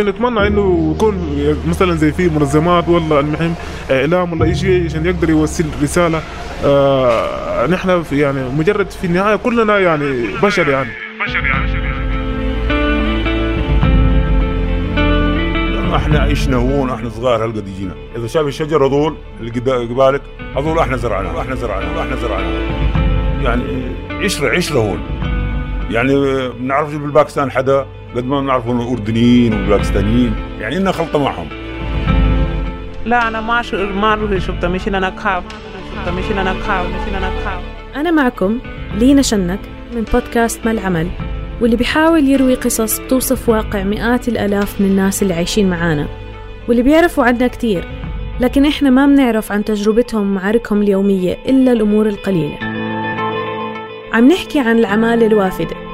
ونتمنى إنه يكون مثلا زي في منظمات ولا المهم إعلام ولا اي شيء عشان يقدر يوصل رسالة آه نحن في يعني مجرد في النهاية كلنا يعني بشر يعني. بشر يعني إحنا عشنا هون إحنا صغار هالقد يجينا إذا شايف الشجر هذول اللي قبالك هذول إحنا زرعناهم إحنا زرعناهم إحنا زرعناهم يعني عشرة عشرة هون. يعني بنعرفش بالباكستان حدا قد ما بنعرف الاردنيين والباكستانيين يعني إنها خلطة معهم. لا أنا ما ما شفت مشينا أنا كاب شفت مشينا أنا كاب مشينا أنا كاب أنا معكم لينا شنك من بودكاست ما العمل واللي بيحاول يروي قصص بتوصف واقع مئات الآلاف من الناس اللي عايشين معانا واللي بيعرفوا عنا كتير لكن إحنا ما بنعرف عن تجربتهم ومعاركهم اليومية إلا الأمور القليلة. عم نحكي عن العمالة الوافدة.